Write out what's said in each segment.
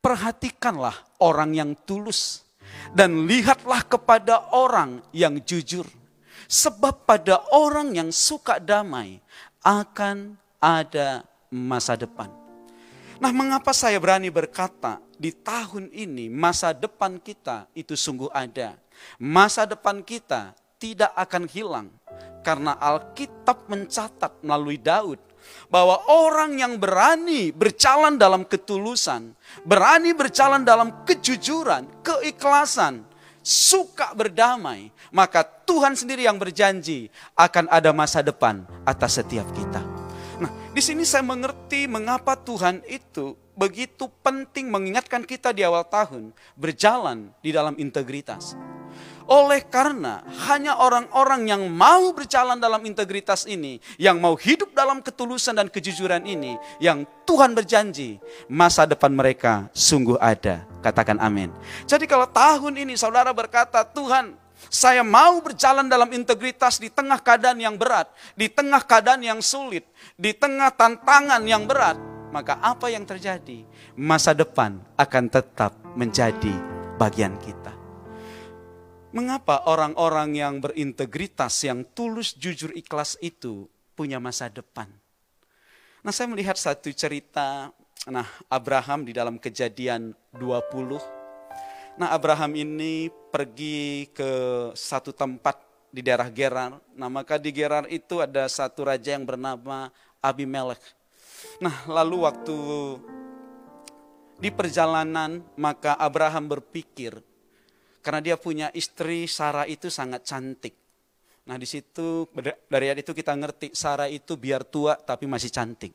Perhatikanlah orang yang tulus dan lihatlah kepada orang yang jujur. Sebab pada orang yang suka damai akan ada masa depan. Nah, mengapa saya berani berkata di tahun ini masa depan kita itu sungguh ada. Masa depan kita tidak akan hilang karena Alkitab mencatat melalui Daud bahwa orang yang berani berjalan dalam ketulusan, berani berjalan dalam kejujuran, keikhlasan, suka berdamai, maka Tuhan sendiri yang berjanji akan ada masa depan atas setiap kita. Nah, di sini saya mengerti mengapa Tuhan itu begitu penting mengingatkan kita di awal tahun berjalan di dalam integritas. Oleh karena hanya orang-orang yang mau berjalan dalam integritas ini, yang mau hidup dalam ketulusan dan kejujuran ini, yang Tuhan berjanji masa depan mereka sungguh ada. Katakan amin. Jadi kalau tahun ini saudara berkata, Tuhan saya mau berjalan dalam integritas di tengah keadaan yang berat, di tengah keadaan yang sulit, di tengah tantangan yang berat, maka apa yang terjadi? Masa depan akan tetap menjadi bagian kita. Mengapa orang-orang yang berintegritas, yang tulus, jujur, ikhlas itu punya masa depan? Nah saya melihat satu cerita, nah Abraham di dalam kejadian 20. Nah Abraham ini pergi ke satu tempat di daerah Gerar. Nah maka di Gerar itu ada satu raja yang bernama Abimelech. Nah lalu waktu di perjalanan maka Abraham berpikir karena dia punya istri Sarah itu sangat cantik. Nah di situ dari itu kita ngerti Sarah itu biar tua tapi masih cantik.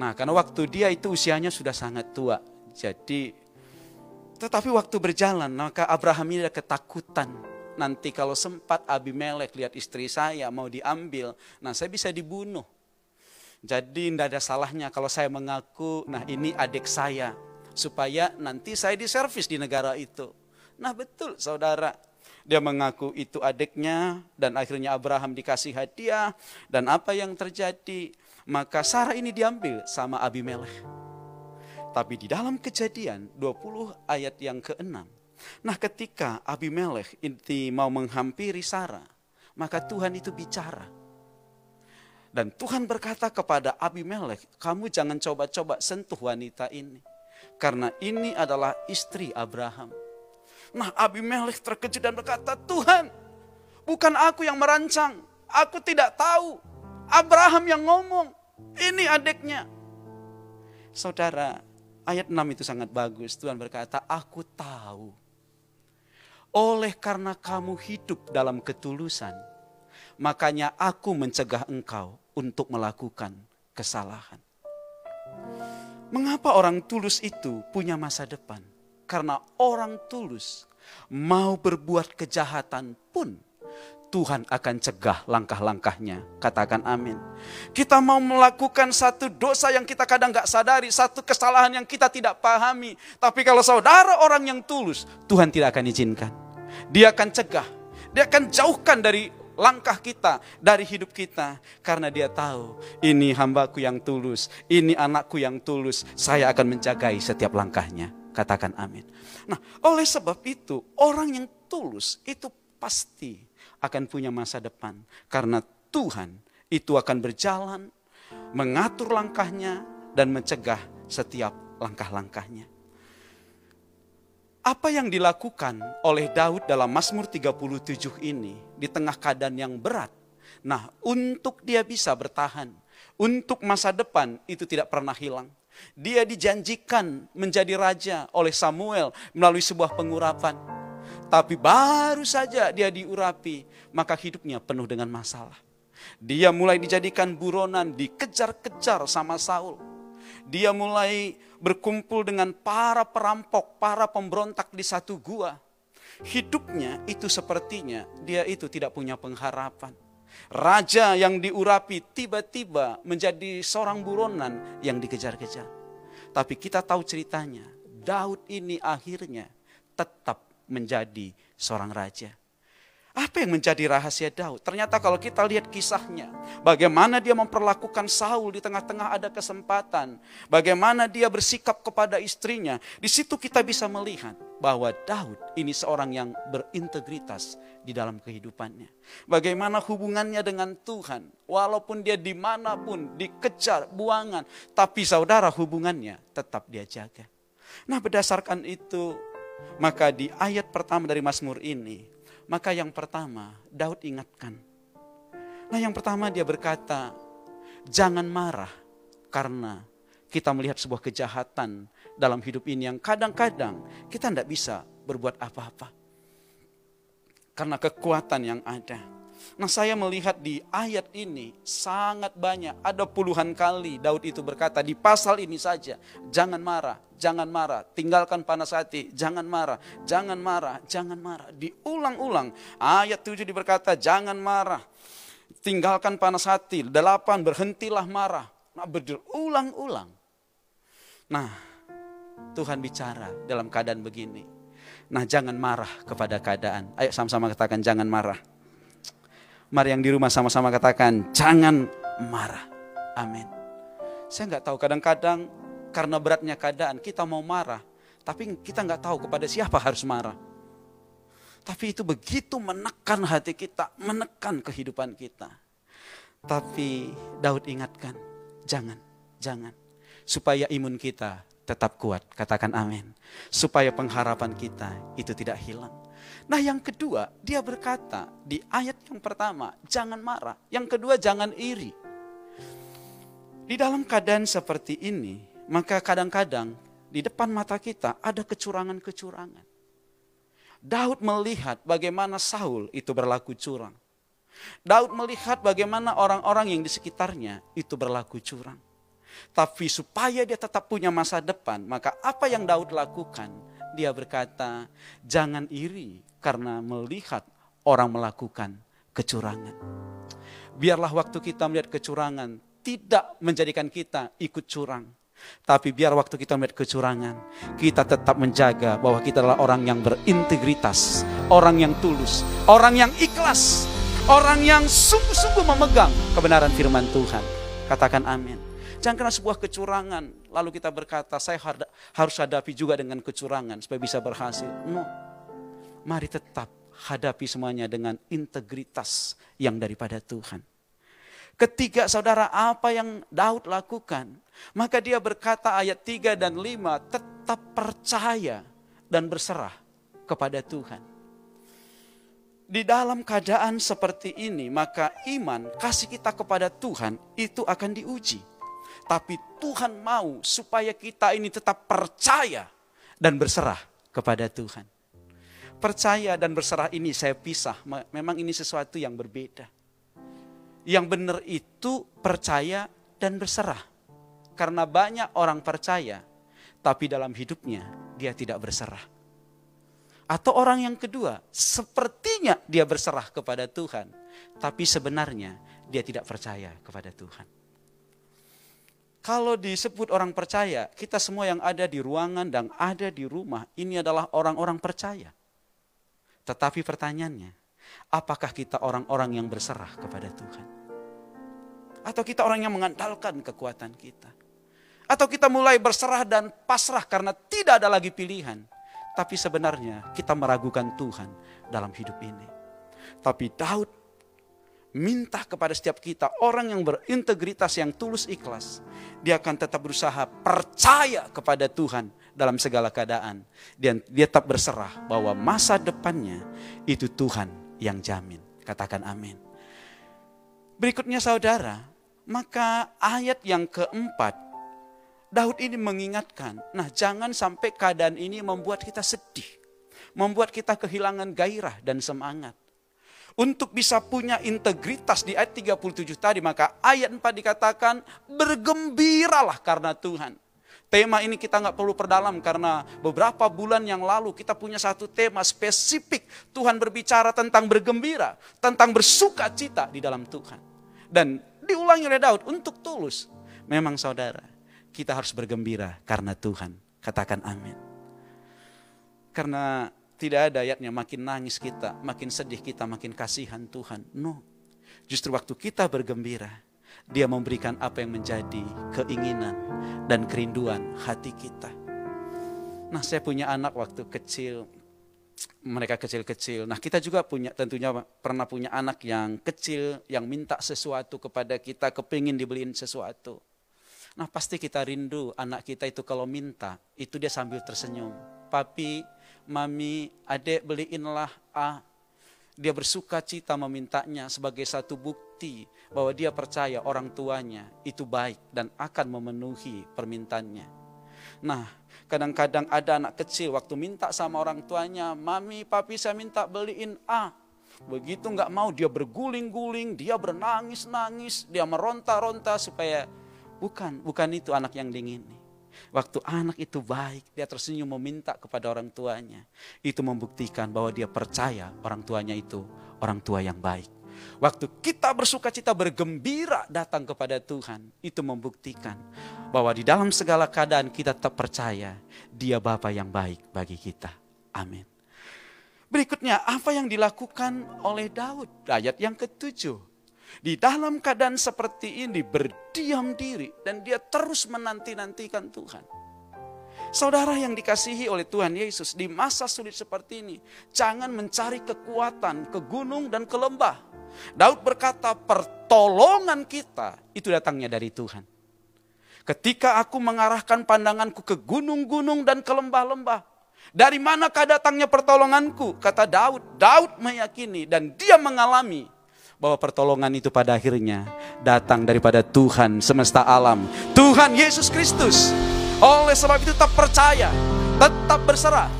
Nah karena waktu dia itu usianya sudah sangat tua. Jadi tetapi waktu berjalan maka Abraham ini ada ketakutan. Nanti kalau sempat Abimelek lihat istri saya mau diambil, nah saya bisa dibunuh. Jadi tidak ada salahnya kalau saya mengaku, nah ini adik saya. Supaya nanti saya diservis di negara itu. Nah betul saudara, dia mengaku itu adiknya dan akhirnya Abraham dikasih hadiah dan apa yang terjadi? Maka Sarah ini diambil sama Abimelech. Tapi di dalam kejadian 20 ayat yang ke-6. Nah ketika Abimelech ini mau menghampiri Sarah, maka Tuhan itu bicara. Dan Tuhan berkata kepada Abimelech, kamu jangan coba-coba sentuh wanita ini. Karena ini adalah istri Abraham. Nah Abimelech terkejut dan berkata, Tuhan bukan aku yang merancang. Aku tidak tahu. Abraham yang ngomong. Ini adiknya. Saudara, ayat 6 itu sangat bagus. Tuhan berkata, aku tahu. Oleh karena kamu hidup dalam ketulusan, makanya aku mencegah engkau untuk melakukan kesalahan. Mengapa orang tulus itu punya masa depan? Karena orang tulus mau berbuat kejahatan pun Tuhan akan cegah langkah-langkahnya. Katakan amin. Kita mau melakukan satu dosa yang kita kadang gak sadari, satu kesalahan yang kita tidak pahami. Tapi kalau saudara orang yang tulus, Tuhan tidak akan izinkan. Dia akan cegah, dia akan jauhkan dari langkah kita, dari hidup kita. Karena dia tahu, ini hambaku yang tulus, ini anakku yang tulus, saya akan menjagai setiap langkahnya. Katakan amin. Nah, oleh sebab itu, orang yang tulus itu pasti akan punya masa depan. Karena Tuhan itu akan berjalan, mengatur langkahnya, dan mencegah setiap langkah-langkahnya. Apa yang dilakukan oleh Daud dalam Mazmur 37 ini di tengah keadaan yang berat. Nah, untuk dia bisa bertahan, untuk masa depan itu tidak pernah hilang dia dijanjikan menjadi raja oleh Samuel melalui sebuah pengurapan. Tapi baru saja dia diurapi, maka hidupnya penuh dengan masalah. Dia mulai dijadikan buronan, dikejar-kejar sama Saul. Dia mulai berkumpul dengan para perampok, para pemberontak di satu gua. Hidupnya itu sepertinya dia itu tidak punya pengharapan. Raja yang diurapi tiba-tiba menjadi seorang buronan yang dikejar-kejar. Tapi kita tahu ceritanya, Daud ini akhirnya tetap menjadi seorang raja. Apa yang menjadi rahasia Daud? Ternyata kalau kita lihat kisahnya, bagaimana dia memperlakukan Saul di tengah-tengah ada kesempatan, bagaimana dia bersikap kepada istrinya, di situ kita bisa melihat bahwa Daud ini seorang yang berintegritas di dalam kehidupannya. Bagaimana hubungannya dengan Tuhan, walaupun dia di mana pun, dikejar, buangan, tapi saudara hubungannya tetap dia jaga. Nah berdasarkan itu, maka di ayat pertama dari Mazmur ini, maka yang pertama Daud ingatkan. Nah yang pertama dia berkata, jangan marah karena kita melihat sebuah kejahatan dalam hidup ini yang kadang-kadang kita tidak bisa berbuat apa-apa. Karena kekuatan yang ada. Nah saya melihat di ayat ini sangat banyak, ada puluhan kali Daud itu berkata di pasal ini saja, jangan marah, jangan marah, tinggalkan panas hati, jangan marah, jangan marah, jangan marah. Diulang-ulang, ayat 7 berkata jangan marah, tinggalkan panas hati, delapan berhentilah marah. Nah berulang-ulang. Nah Tuhan bicara dalam keadaan begini. Nah jangan marah kepada keadaan. Ayo sama-sama katakan jangan marah. Mari yang di rumah sama-sama katakan, jangan marah. Amin. Saya nggak tahu kadang-kadang karena beratnya keadaan kita mau marah, tapi kita nggak tahu kepada siapa harus marah. Tapi itu begitu menekan hati kita, menekan kehidupan kita. Tapi Daud ingatkan, jangan, jangan. Supaya imun kita tetap kuat, katakan amin. Supaya pengharapan kita itu tidak hilang. Nah yang kedua, dia berkata di ayat yang pertama, jangan marah. Yang kedua, jangan iri. Di dalam keadaan seperti ini, maka kadang-kadang di depan mata kita ada kecurangan-kecurangan. Daud melihat bagaimana Saul itu berlaku curang. Daud melihat bagaimana orang-orang yang di sekitarnya itu berlaku curang. Tapi supaya dia tetap punya masa depan, maka apa yang Daud lakukan? Dia berkata, jangan iri karena melihat orang melakukan kecurangan. Biarlah waktu kita melihat kecurangan tidak menjadikan kita ikut curang. Tapi biar waktu kita melihat kecurangan, kita tetap menjaga bahwa kita adalah orang yang berintegritas, orang yang tulus, orang yang ikhlas, orang yang sungguh-sungguh memegang kebenaran firman Tuhan. Katakan amin. Jangan karena sebuah kecurangan, lalu kita berkata, saya harus hadapi juga dengan kecurangan supaya bisa berhasil. No, mari tetap hadapi semuanya dengan integritas yang daripada Tuhan. Ketiga saudara apa yang Daud lakukan? Maka dia berkata ayat 3 dan 5 tetap percaya dan berserah kepada Tuhan. Di dalam keadaan seperti ini maka iman kasih kita kepada Tuhan itu akan diuji. Tapi Tuhan mau supaya kita ini tetap percaya dan berserah kepada Tuhan percaya dan berserah ini saya pisah. Memang ini sesuatu yang berbeda. Yang benar itu percaya dan berserah. Karena banyak orang percaya, tapi dalam hidupnya dia tidak berserah. Atau orang yang kedua, sepertinya dia berserah kepada Tuhan, tapi sebenarnya dia tidak percaya kepada Tuhan. Kalau disebut orang percaya, kita semua yang ada di ruangan dan ada di rumah, ini adalah orang-orang percaya. Tetapi pertanyaannya, apakah kita orang-orang yang berserah kepada Tuhan? Atau kita orang yang mengandalkan kekuatan kita? Atau kita mulai berserah dan pasrah karena tidak ada lagi pilihan. Tapi sebenarnya kita meragukan Tuhan dalam hidup ini. Tapi Daud minta kepada setiap kita orang yang berintegritas yang tulus ikhlas. Dia akan tetap berusaha percaya kepada Tuhan dalam segala keadaan. Dan dia tetap berserah bahwa masa depannya itu Tuhan yang jamin. Katakan amin. Berikutnya saudara, maka ayat yang keempat, Daud ini mengingatkan, nah jangan sampai keadaan ini membuat kita sedih. Membuat kita kehilangan gairah dan semangat. Untuk bisa punya integritas di ayat 37 tadi, maka ayat 4 dikatakan, bergembiralah karena Tuhan. Tema ini kita nggak perlu perdalam karena beberapa bulan yang lalu kita punya satu tema spesifik. Tuhan berbicara tentang bergembira, tentang bersuka cita di dalam Tuhan. Dan diulangi oleh Daud untuk tulus. Memang saudara, kita harus bergembira karena Tuhan. Katakan amin. Karena tidak ada ayatnya makin nangis kita, makin sedih kita, makin kasihan Tuhan. No. Justru waktu kita bergembira, dia memberikan apa yang menjadi keinginan dan kerinduan hati kita. Nah saya punya anak waktu kecil, mereka kecil-kecil. Nah kita juga punya tentunya pernah punya anak yang kecil, yang minta sesuatu kepada kita, kepingin dibeliin sesuatu. Nah pasti kita rindu anak kita itu kalau minta, itu dia sambil tersenyum. Papi, mami, adek beliinlah A. Dia bersuka cita memintanya sebagai satu bukti bahwa dia percaya orang tuanya itu baik dan akan memenuhi permintaannya. Nah, kadang-kadang ada anak kecil waktu minta sama orang tuanya, mami, papi saya minta beliin A. Begitu nggak mau dia berguling-guling, dia bernangis-nangis, dia meronta-ronta supaya bukan, bukan itu anak yang dingin. Waktu anak itu baik, dia tersenyum meminta kepada orang tuanya. Itu membuktikan bahwa dia percaya orang tuanya itu orang tua yang baik. Waktu kita bersuka cita bergembira datang kepada Tuhan, itu membuktikan bahwa di dalam segala keadaan kita tetap percaya dia Bapa yang baik bagi kita. Amin. Berikutnya, apa yang dilakukan oleh Daud? Ayat yang ketujuh di dalam keadaan seperti ini berdiam diri dan dia terus menanti-nantikan Tuhan. Saudara yang dikasihi oleh Tuhan Yesus di masa sulit seperti ini, jangan mencari kekuatan ke gunung dan ke lembah. Daud berkata, pertolongan kita itu datangnya dari Tuhan. Ketika aku mengarahkan pandanganku ke gunung-gunung dan ke lembah-lembah, dari manakah datangnya pertolonganku? Kata Daud. Daud meyakini dan dia mengalami bahwa pertolongan itu pada akhirnya datang daripada Tuhan semesta alam, Tuhan Yesus Kristus. Oleh sebab itu tetap percaya, tetap berserah.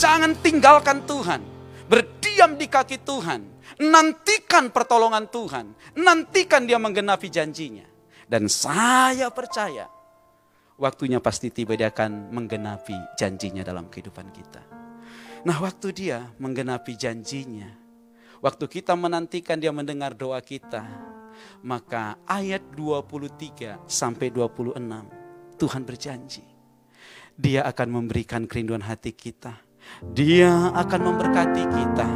Jangan tinggalkan Tuhan. Berdiam di kaki Tuhan. Nantikan pertolongan Tuhan. Nantikan dia menggenapi janjinya. Dan saya percaya waktunya pasti tiba dia akan menggenapi janjinya dalam kehidupan kita. Nah waktu dia menggenapi janjinya, Waktu kita menantikan dia mendengar doa kita. Maka ayat 23 sampai 26 Tuhan berjanji. Dia akan memberikan kerinduan hati kita. Dia akan memberkati kita.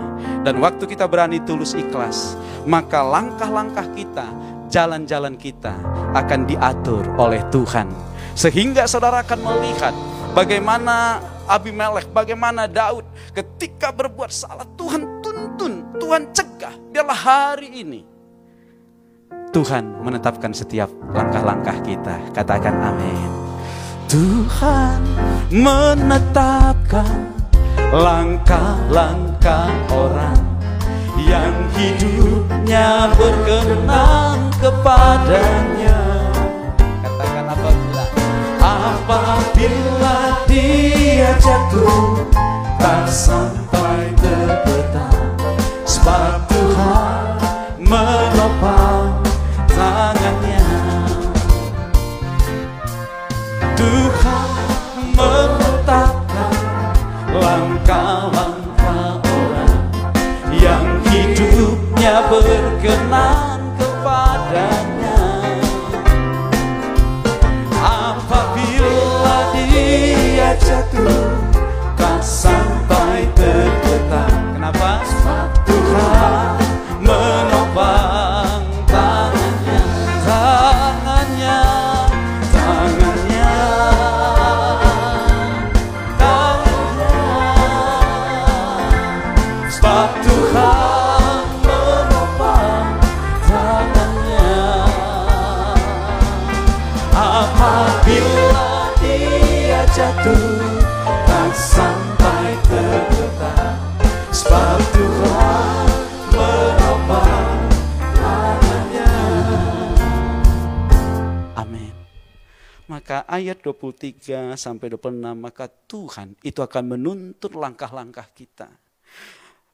Dan waktu kita berani tulus ikhlas, maka langkah-langkah kita, jalan-jalan kita akan diatur oleh Tuhan. Sehingga saudara akan melihat bagaimana Abimelek, bagaimana Daud ketika berbuat salah Tuhan Tuhan cegah. Biarlah hari ini Tuhan menetapkan setiap langkah-langkah kita. Katakan amin. Tuhan menetapkan langkah-langkah orang yang hidupnya berkenan kepadanya. Katakan apabila apabila dia jatuh tak sampai tergetar sebab Tuhan menopang tangannya Tuhan menetapkan langkah-langkah ayat 23 sampai 26 maka Tuhan itu akan menuntut langkah-langkah kita.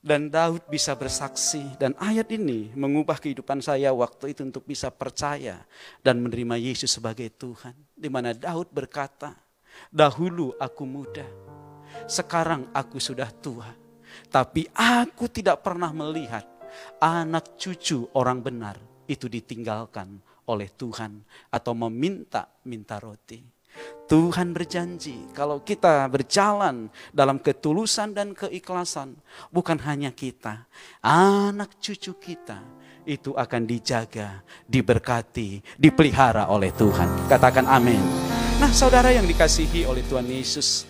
Dan Daud bisa bersaksi dan ayat ini mengubah kehidupan saya waktu itu untuk bisa percaya dan menerima Yesus sebagai Tuhan. Di mana Daud berkata, dahulu aku muda, sekarang aku sudah tua. Tapi aku tidak pernah melihat anak cucu orang benar itu ditinggalkan oleh Tuhan atau meminta-minta roti. Tuhan berjanji kalau kita berjalan dalam ketulusan dan keikhlasan, bukan hanya kita, anak cucu kita itu akan dijaga, diberkati, dipelihara oleh Tuhan. Katakan amin. Nah, saudara yang dikasihi oleh Tuhan Yesus,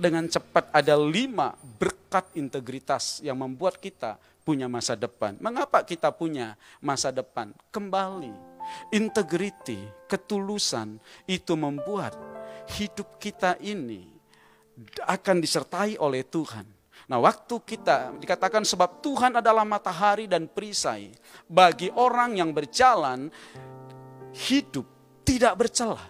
dengan cepat ada lima berkat integritas yang membuat kita punya masa depan. Mengapa kita punya masa depan? Kembali, integriti, ketulusan itu membuat hidup kita ini akan disertai oleh Tuhan. Nah, waktu kita dikatakan sebab Tuhan adalah matahari dan perisai bagi orang yang berjalan hidup tidak bercelah.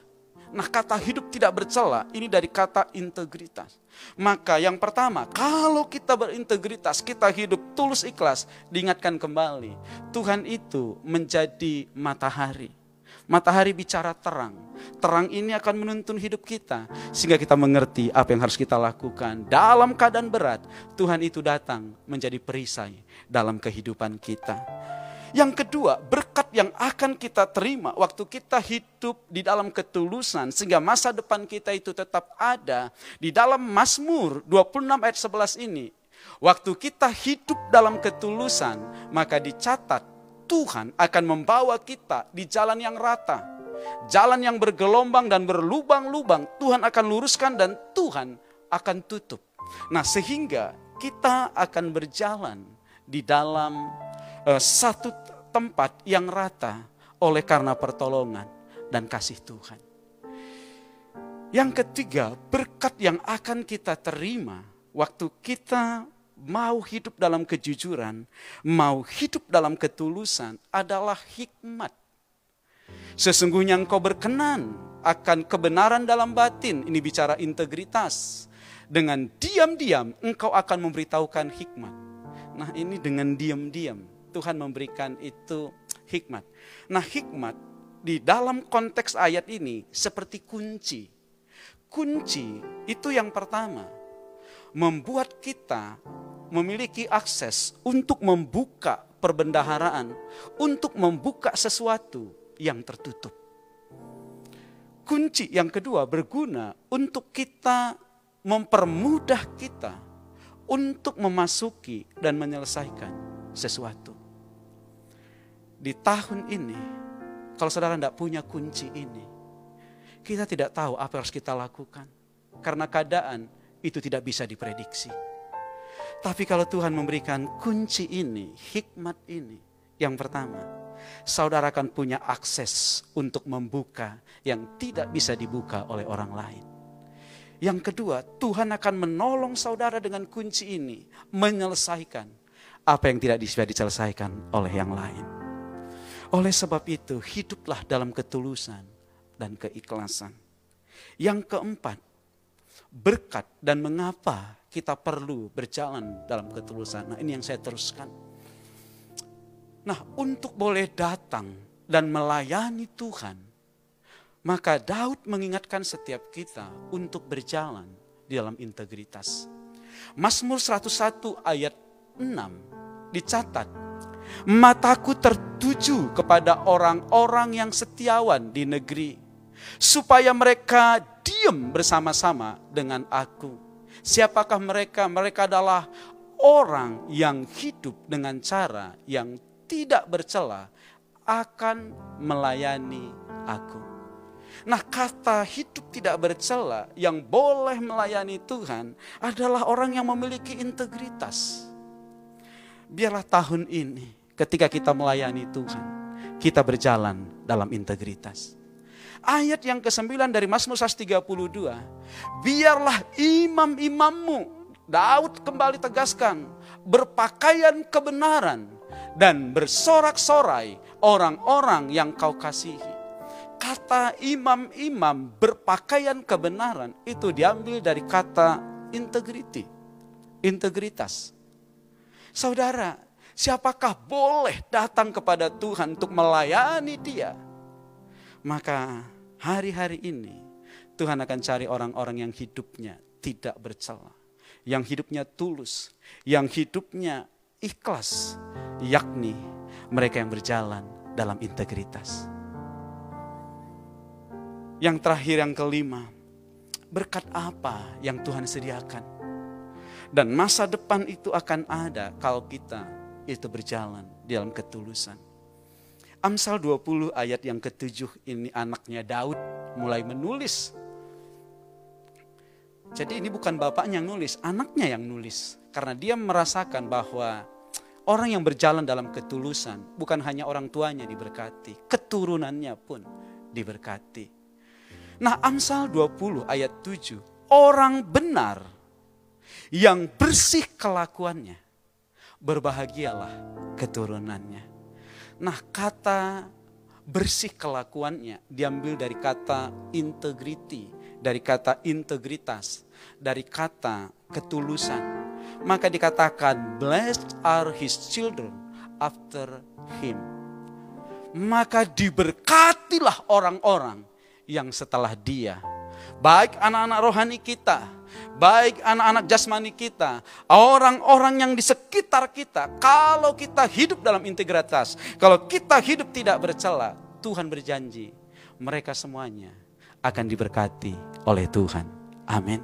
Nah, kata hidup tidak bercela ini dari kata integritas. Maka yang pertama, kalau kita berintegritas, kita hidup tulus ikhlas, diingatkan kembali, Tuhan itu menjadi matahari. Matahari bicara terang. Terang ini akan menuntun hidup kita. Sehingga kita mengerti apa yang harus kita lakukan. Dalam keadaan berat, Tuhan itu datang menjadi perisai dalam kehidupan kita. Yang kedua, berkat yang akan kita terima waktu kita hidup di dalam ketulusan sehingga masa depan kita itu tetap ada. Di dalam Mazmur 26 ayat 11 ini, waktu kita hidup dalam ketulusan, maka dicatat Tuhan akan membawa kita di jalan yang rata. Jalan yang bergelombang dan berlubang-lubang Tuhan akan luruskan dan Tuhan akan tutup. Nah sehingga kita akan berjalan di dalam satu tempat yang rata oleh karena pertolongan dan kasih Tuhan. Yang ketiga, berkat yang akan kita terima waktu kita mau hidup dalam kejujuran, mau hidup dalam ketulusan adalah hikmat. Sesungguhnya engkau berkenan akan kebenaran dalam batin, ini bicara integritas. Dengan diam-diam engkau akan memberitahukan hikmat. Nah ini dengan diam-diam Tuhan memberikan itu hikmat. Nah hikmat di dalam konteks ayat ini seperti kunci. Kunci itu yang pertama membuat kita memiliki akses untuk membuka perbendaharaan, untuk membuka sesuatu yang tertutup. Kunci yang kedua berguna untuk kita mempermudah kita untuk memasuki dan menyelesaikan sesuatu. Di tahun ini, kalau saudara tidak punya kunci ini, kita tidak tahu apa yang harus kita lakukan. Karena keadaan itu tidak bisa diprediksi. Tapi kalau Tuhan memberikan kunci ini, hikmat ini, yang pertama, saudara akan punya akses untuk membuka yang tidak bisa dibuka oleh orang lain. Yang kedua, Tuhan akan menolong saudara dengan kunci ini, menyelesaikan apa yang tidak bisa diselesaikan oleh yang lain. Oleh sebab itu, hiduplah dalam ketulusan dan keikhlasan. Yang keempat, berkat dan mengapa kita perlu berjalan dalam ketulusan. Nah ini yang saya teruskan. Nah untuk boleh datang dan melayani Tuhan, maka Daud mengingatkan setiap kita untuk berjalan di dalam integritas. Mazmur 101 ayat 6 dicatat, Mataku tertuju kepada orang-orang yang setiawan di negeri, supaya mereka diam bersama-sama dengan aku Siapakah mereka? Mereka adalah orang yang hidup dengan cara yang tidak bercela akan melayani aku. Nah, kata hidup tidak bercela yang boleh melayani Tuhan adalah orang yang memiliki integritas. Biarlah tahun ini, ketika kita melayani Tuhan, kita berjalan dalam integritas. Ayat yang ke-9 dari Mazmur 132. Biarlah imam-imammu, Daud kembali tegaskan, berpakaian kebenaran dan bersorak-sorai orang-orang yang kau kasihi. Kata imam-imam berpakaian kebenaran itu diambil dari kata integrity, integritas. Saudara, siapakah boleh datang kepada Tuhan untuk melayani dia? Maka hari-hari ini Tuhan akan cari orang-orang yang hidupnya tidak bercela. Yang hidupnya tulus. Yang hidupnya ikhlas. Yakni mereka yang berjalan dalam integritas. Yang terakhir yang kelima, berkat apa yang Tuhan sediakan? Dan masa depan itu akan ada kalau kita itu berjalan di dalam ketulusan. Amsal 20 ayat yang ketujuh ini anaknya Daud mulai menulis. Jadi ini bukan bapaknya yang nulis, anaknya yang nulis. Karena dia merasakan bahwa orang yang berjalan dalam ketulusan bukan hanya orang tuanya diberkati, keturunannya pun diberkati. Nah Amsal 20 ayat 7, orang benar yang bersih kelakuannya, berbahagialah keturunannya. Nah kata bersih kelakuannya diambil dari kata integriti, dari kata integritas, dari kata ketulusan. Maka dikatakan blessed are his children after him. Maka diberkatilah orang-orang yang setelah dia. Baik anak-anak rohani kita, baik anak-anak jasmani kita, orang-orang yang di sekitar kita, kalau kita hidup dalam integritas, kalau kita hidup tidak bercela, Tuhan berjanji mereka semuanya akan diberkati oleh Tuhan. Amin.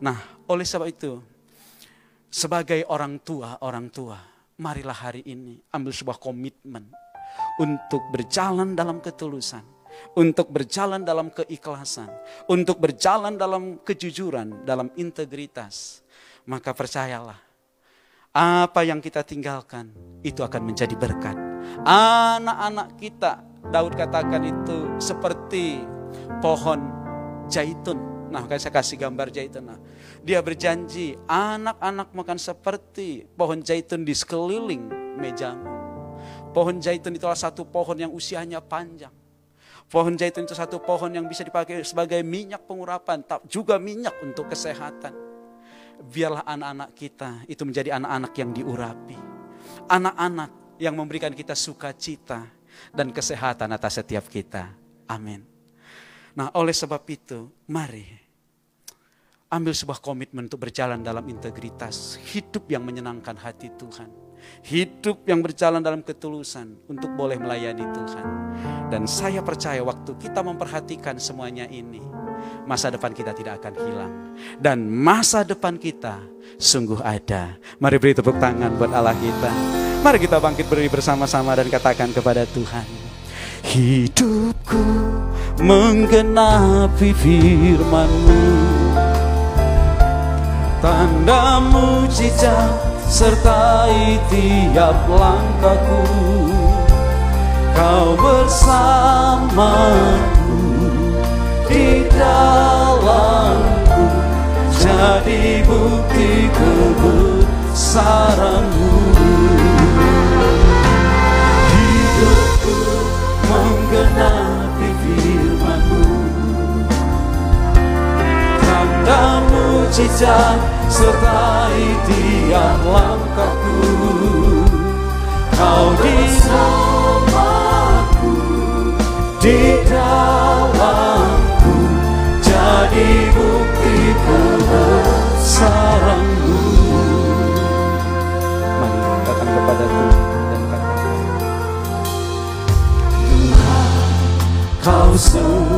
Nah, oleh sebab itu, sebagai orang tua, orang tua, marilah hari ini ambil sebuah komitmen untuk berjalan dalam ketulusan untuk berjalan dalam keikhlasan, untuk berjalan dalam kejujuran, dalam integritas, maka percayalah, apa yang kita tinggalkan itu akan menjadi berkat. Anak-anak kita, Daud katakan itu seperti pohon jaitun. Nah, saya kasih gambar jaitun. Nah, dia berjanji anak-anak makan seperti pohon jaitun di sekeliling mejamu. Pohon jaitun itulah satu pohon yang usianya panjang Pohon zaitun itu satu pohon yang bisa dipakai sebagai minyak pengurapan, tak juga minyak untuk kesehatan. Biarlah anak-anak kita itu menjadi anak-anak yang diurapi. Anak-anak yang memberikan kita sukacita dan kesehatan atas setiap kita. Amin. Nah oleh sebab itu, mari ambil sebuah komitmen untuk berjalan dalam integritas, hidup yang menyenangkan hati Tuhan Hidup yang berjalan dalam ketulusan untuk boleh melayani Tuhan. Dan saya percaya waktu kita memperhatikan semuanya ini, masa depan kita tidak akan hilang. Dan masa depan kita sungguh ada. Mari beri tepuk tangan buat Allah kita. Mari kita bangkit berdiri bersama-sama dan katakan kepada Tuhan. Hidupku menggenapi firmanmu Tanda mujizat sertai tiap langkahku. Kau bersamaku di dalamku Jadi bukti kebesaranmu kau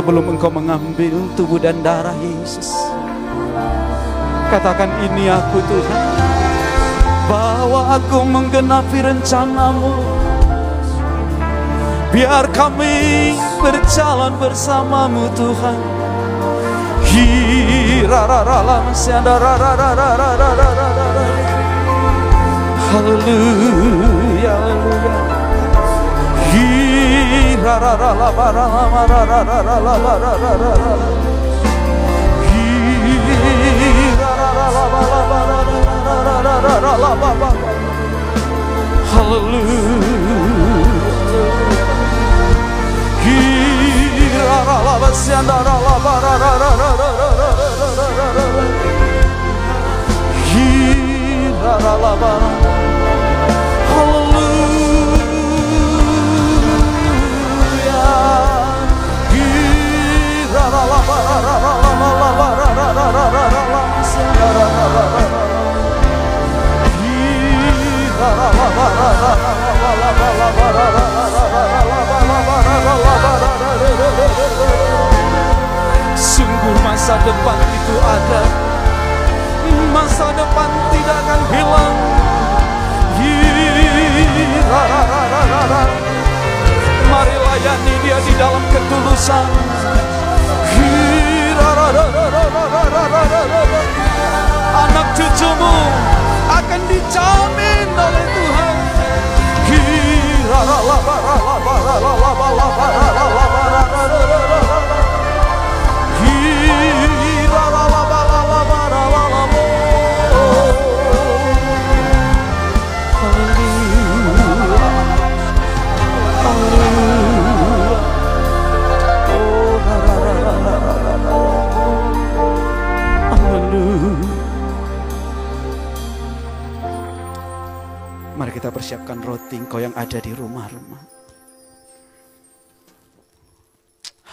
Sebelum engkau mengambil tubuh dan darah Yesus Katakan ini aku Tuhan Bahwa aku menggenapi rencanamu Biar kami berjalan bersamamu Tuhan Hirararala Haleluya ra ra ra la ba ra la ma ra ra ra ra la ba ra ra ra ra Hallelujah. Masa depan itu ada Masa depan tidak akan hilang. Mari layani dia di dalam ketulusan. Anak cucumu akan dijamin oleh Tuhan Hirarararararararararararararararara. Kita persiapkan roti engkau yang ada di rumah-rumah.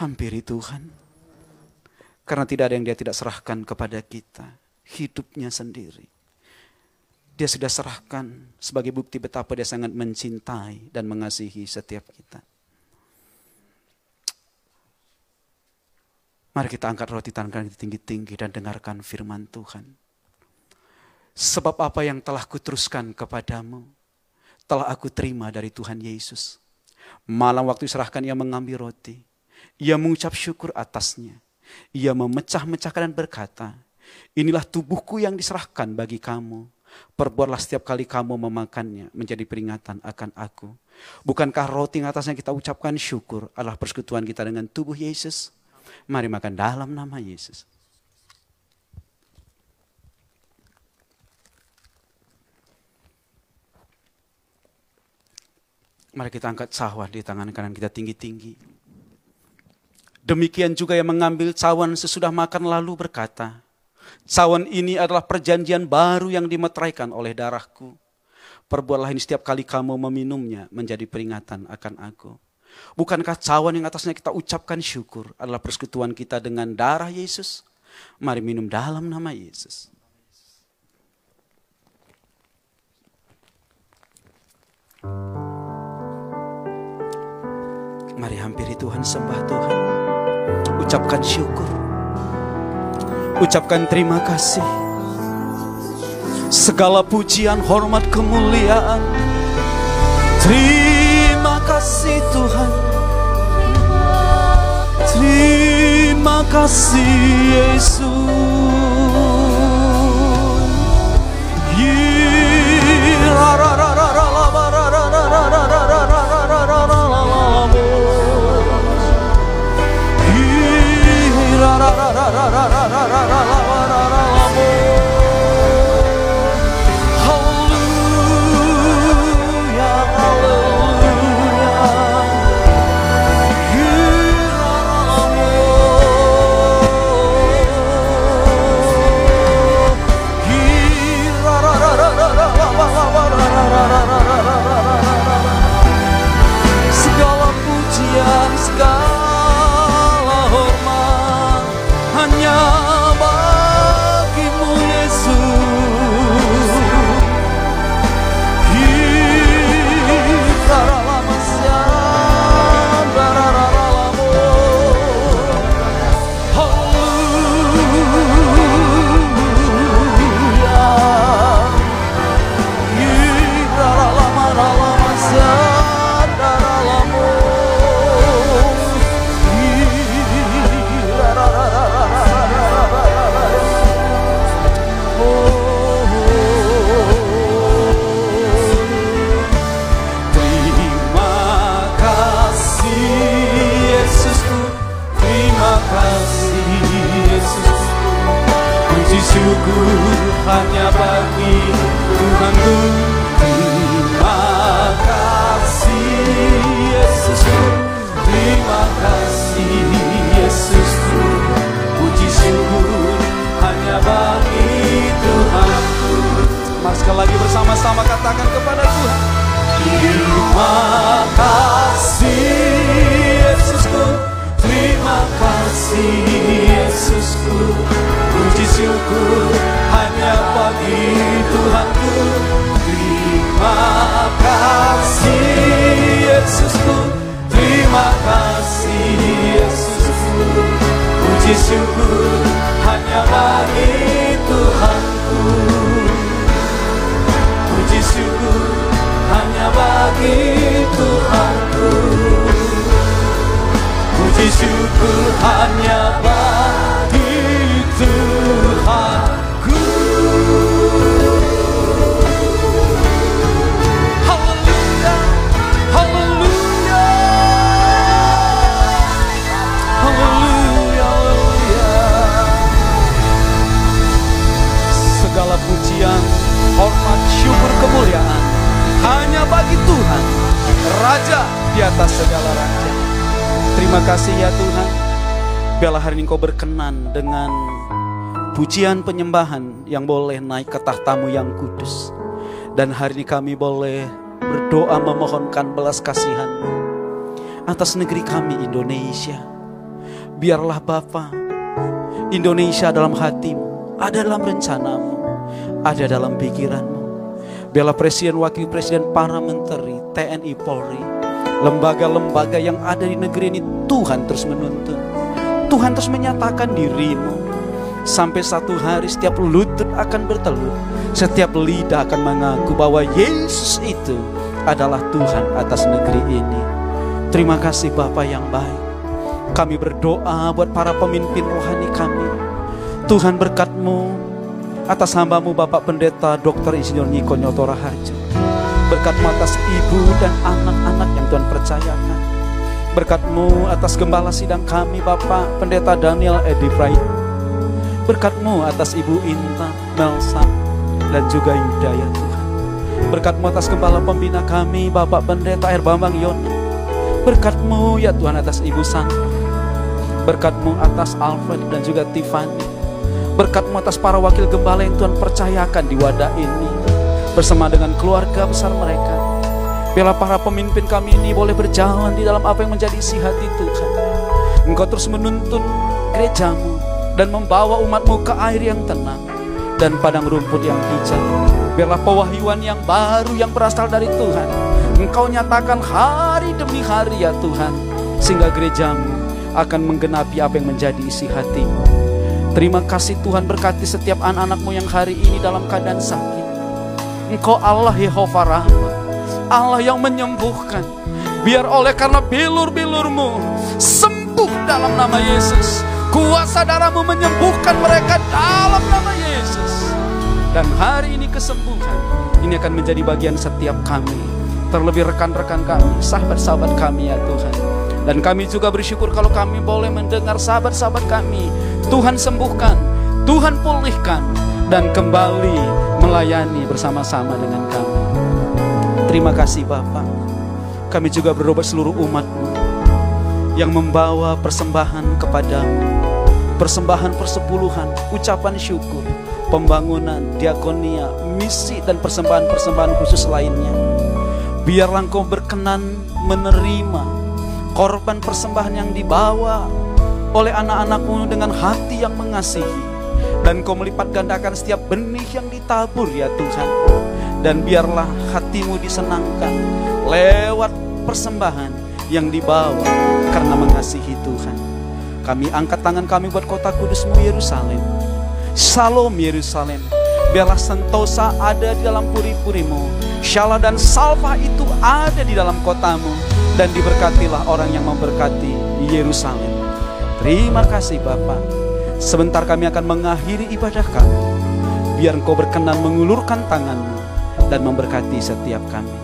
Hampiri Tuhan. Karena tidak ada yang dia tidak serahkan kepada kita. Hidupnya sendiri. Dia sudah serahkan sebagai bukti betapa dia sangat mencintai dan mengasihi setiap kita. Mari kita angkat roti tangan kita tinggi-tinggi dan dengarkan firman Tuhan. Sebab apa yang telah kuteruskan kepadamu, telah aku terima dari Tuhan Yesus. Malam waktu diserahkan ia mengambil roti. Ia mengucap syukur atasnya. Ia memecah-mecahkan dan berkata, inilah tubuhku yang diserahkan bagi kamu. Perbuatlah setiap kali kamu memakannya menjadi peringatan akan aku. Bukankah roti yang atasnya kita ucapkan syukur adalah persekutuan kita dengan tubuh Yesus? Mari makan dalam nama Yesus. Mari kita angkat cawan di tangan kanan kita tinggi-tinggi. Demikian juga yang mengambil cawan sesudah makan lalu berkata, Cawan ini adalah perjanjian baru yang dimeteraikan oleh darahku. Perbuatlah ini setiap kali kamu meminumnya menjadi peringatan akan aku. Bukankah cawan yang atasnya kita ucapkan syukur adalah persekutuan kita dengan darah Yesus? Mari minum dalam nama Yesus. Mari hampiri Tuhan, sembah Tuhan. Ucapkan syukur. Ucapkan terima kasih. Segala pujian, hormat, kemuliaan. Terima kasih Tuhan. Terima kasih Yesus ra ra ra ra ra ra pujian penyembahan yang boleh naik ke tahtamu yang kudus. Dan hari ini kami boleh berdoa memohonkan belas kasihan atas negeri kami Indonesia. Biarlah Bapa, Indonesia dalam hatimu, ada dalam rencanamu, ada dalam pikiranmu. Biarlah Presiden, Wakil Presiden, para menteri, TNI, Polri, lembaga-lembaga yang ada di negeri ini Tuhan terus menuntun. Tuhan terus menyatakan dirimu Sampai satu hari setiap lutut akan bertelur. Setiap lidah akan mengaku bahwa Yesus itu adalah Tuhan atas negeri ini. Terima kasih Bapak yang baik. Kami berdoa buat para pemimpin rohani kami. Tuhan berkatmu atas hambamu Bapak Pendeta Dr. Insinyur Niko Nyotora Harjo. Berkatmu atas ibu dan anak-anak yang Tuhan percayakan. Berkatmu atas gembala sidang kami Bapak Pendeta Daniel Edi Praid Berkatmu atas Ibu Intan, Melsa, dan juga Yuda ya Tuhan. Berkatmu atas kepala pembina kami, Bapak Pendeta Air Bambang Yona. Berkatmu ya Tuhan atas Ibu Sang. Berkatmu atas Alfred dan juga Tiffany. Berkatmu atas para wakil gembala yang Tuhan percayakan di wadah ini. Bersama dengan keluarga besar mereka. Bila para pemimpin kami ini boleh berjalan di dalam apa yang menjadi isi hati Tuhan. Engkau terus menuntun gerejamu dan membawa umatmu ke air yang tenang dan padang rumput yang hijau. Biarlah pewahyuan yang baru yang berasal dari Tuhan. Engkau nyatakan hari demi hari ya Tuhan. Sehingga gerejamu akan menggenapi apa yang menjadi isi hatimu. Terima kasih Tuhan berkati setiap anak-anakmu yang hari ini dalam keadaan sakit. Engkau Allah Yehova Rahman. Allah yang menyembuhkan. Biar oleh karena bilur-bilurmu sembuh dalam nama Yesus Kuasa darahmu menyembuhkan mereka dalam nama Yesus. Dan hari ini kesembuhan ini akan menjadi bagian setiap kami. Terlebih rekan-rekan kami, sahabat-sahabat kami ya Tuhan. Dan kami juga bersyukur kalau kami boleh mendengar sahabat-sahabat kami. Tuhan sembuhkan, Tuhan pulihkan, dan kembali melayani bersama-sama dengan kami. Terima kasih Bapak. Kami juga berdoa seluruh umatmu yang membawa persembahan kepadamu. Persembahan persepuluhan, ucapan syukur, pembangunan, diakonia, misi dan persembahan-persembahan khusus lainnya. Biarlah engkau berkenan menerima korban persembahan yang dibawa oleh anak-anakmu dengan hati yang mengasihi. Dan kau melipat gandakan setiap benih yang ditabur ya Tuhan. Dan biarlah hatimu disenangkan lewat persembahan yang dibawa karena mengasihi Tuhan. Kami angkat tangan kami buat kota kudusmu Yerusalem. Salam Yerusalem. Biarlah sentosa ada di dalam puri-purimu. Shala dan salva itu ada di dalam kotamu. Dan diberkatilah orang yang memberkati Yerusalem. Terima kasih Bapak. Sebentar kami akan mengakhiri ibadah kami. Biar engkau berkenan mengulurkan tanganmu dan memberkati setiap kami.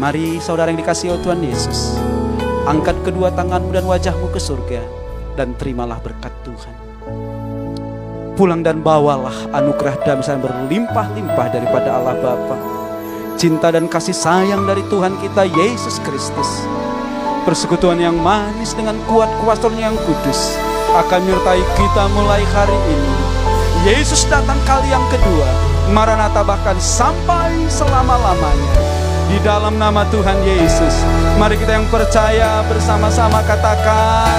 Mari saudara yang dikasih oleh Tuhan Yesus. Angkat kedua tanganmu dan wajahmu ke surga. Dan terimalah berkat Tuhan. Pulang dan bawalah anugerah damai yang berlimpah-limpah daripada Allah Bapa. Cinta dan kasih sayang dari Tuhan kita Yesus Kristus persekutuan yang manis dengan kuat kuasanya yang kudus akan menyertai kita mulai hari ini. Yesus datang kali yang kedua, Maranatha bahkan sampai selama-lamanya. Di dalam nama Tuhan Yesus, mari kita yang percaya bersama-sama katakan,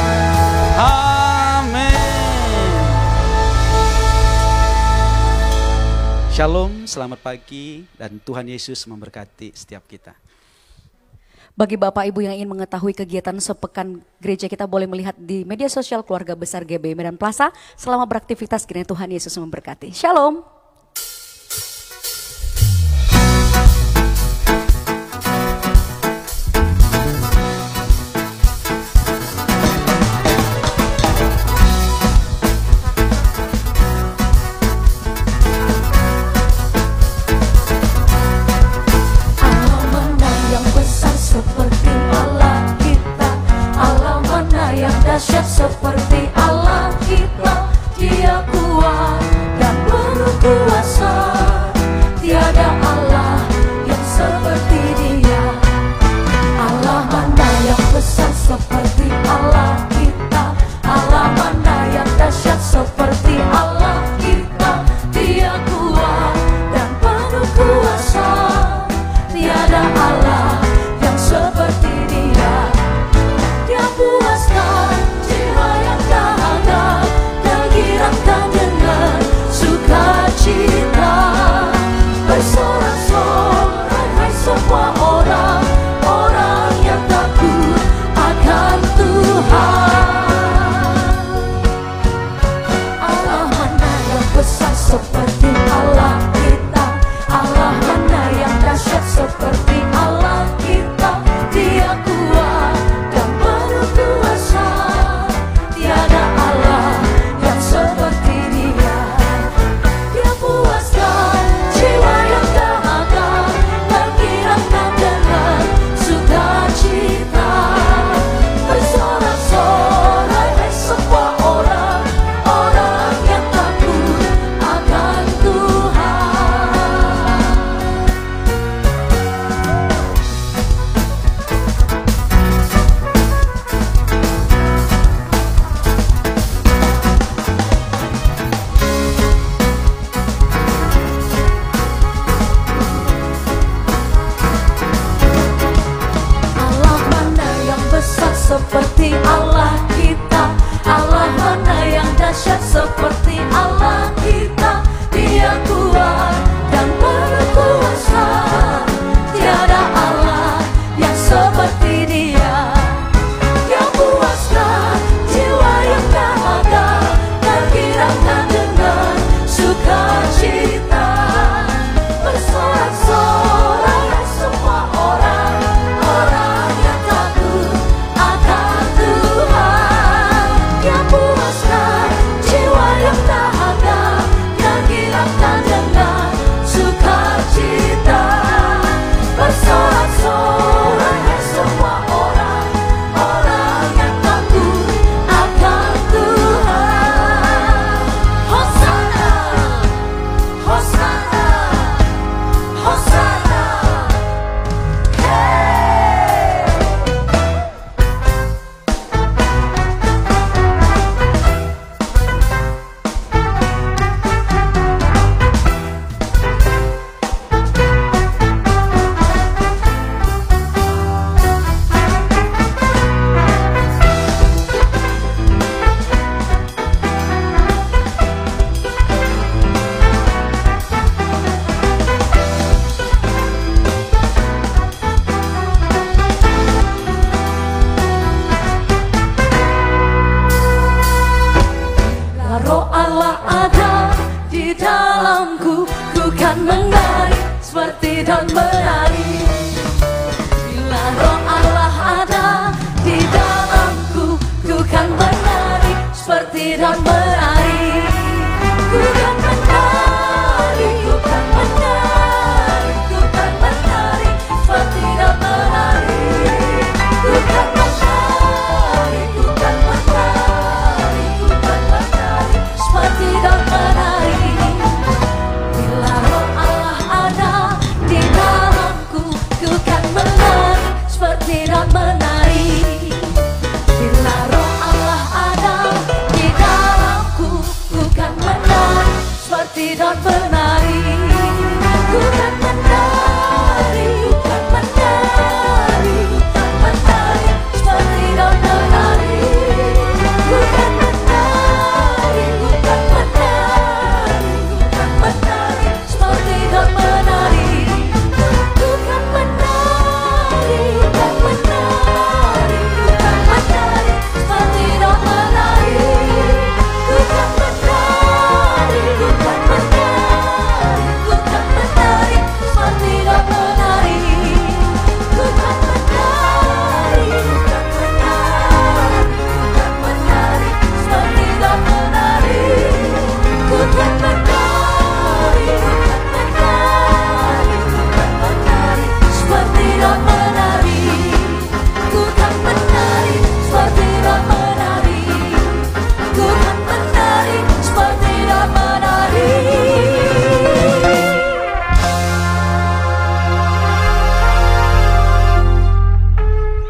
Amin. Shalom, selamat pagi, dan Tuhan Yesus memberkati setiap kita. Bagi Bapak Ibu yang ingin mengetahui kegiatan sepekan gereja kita boleh melihat di media sosial keluarga besar GB Medan Plaza. Selama beraktivitas kiranya Tuhan Yesus memberkati. Shalom.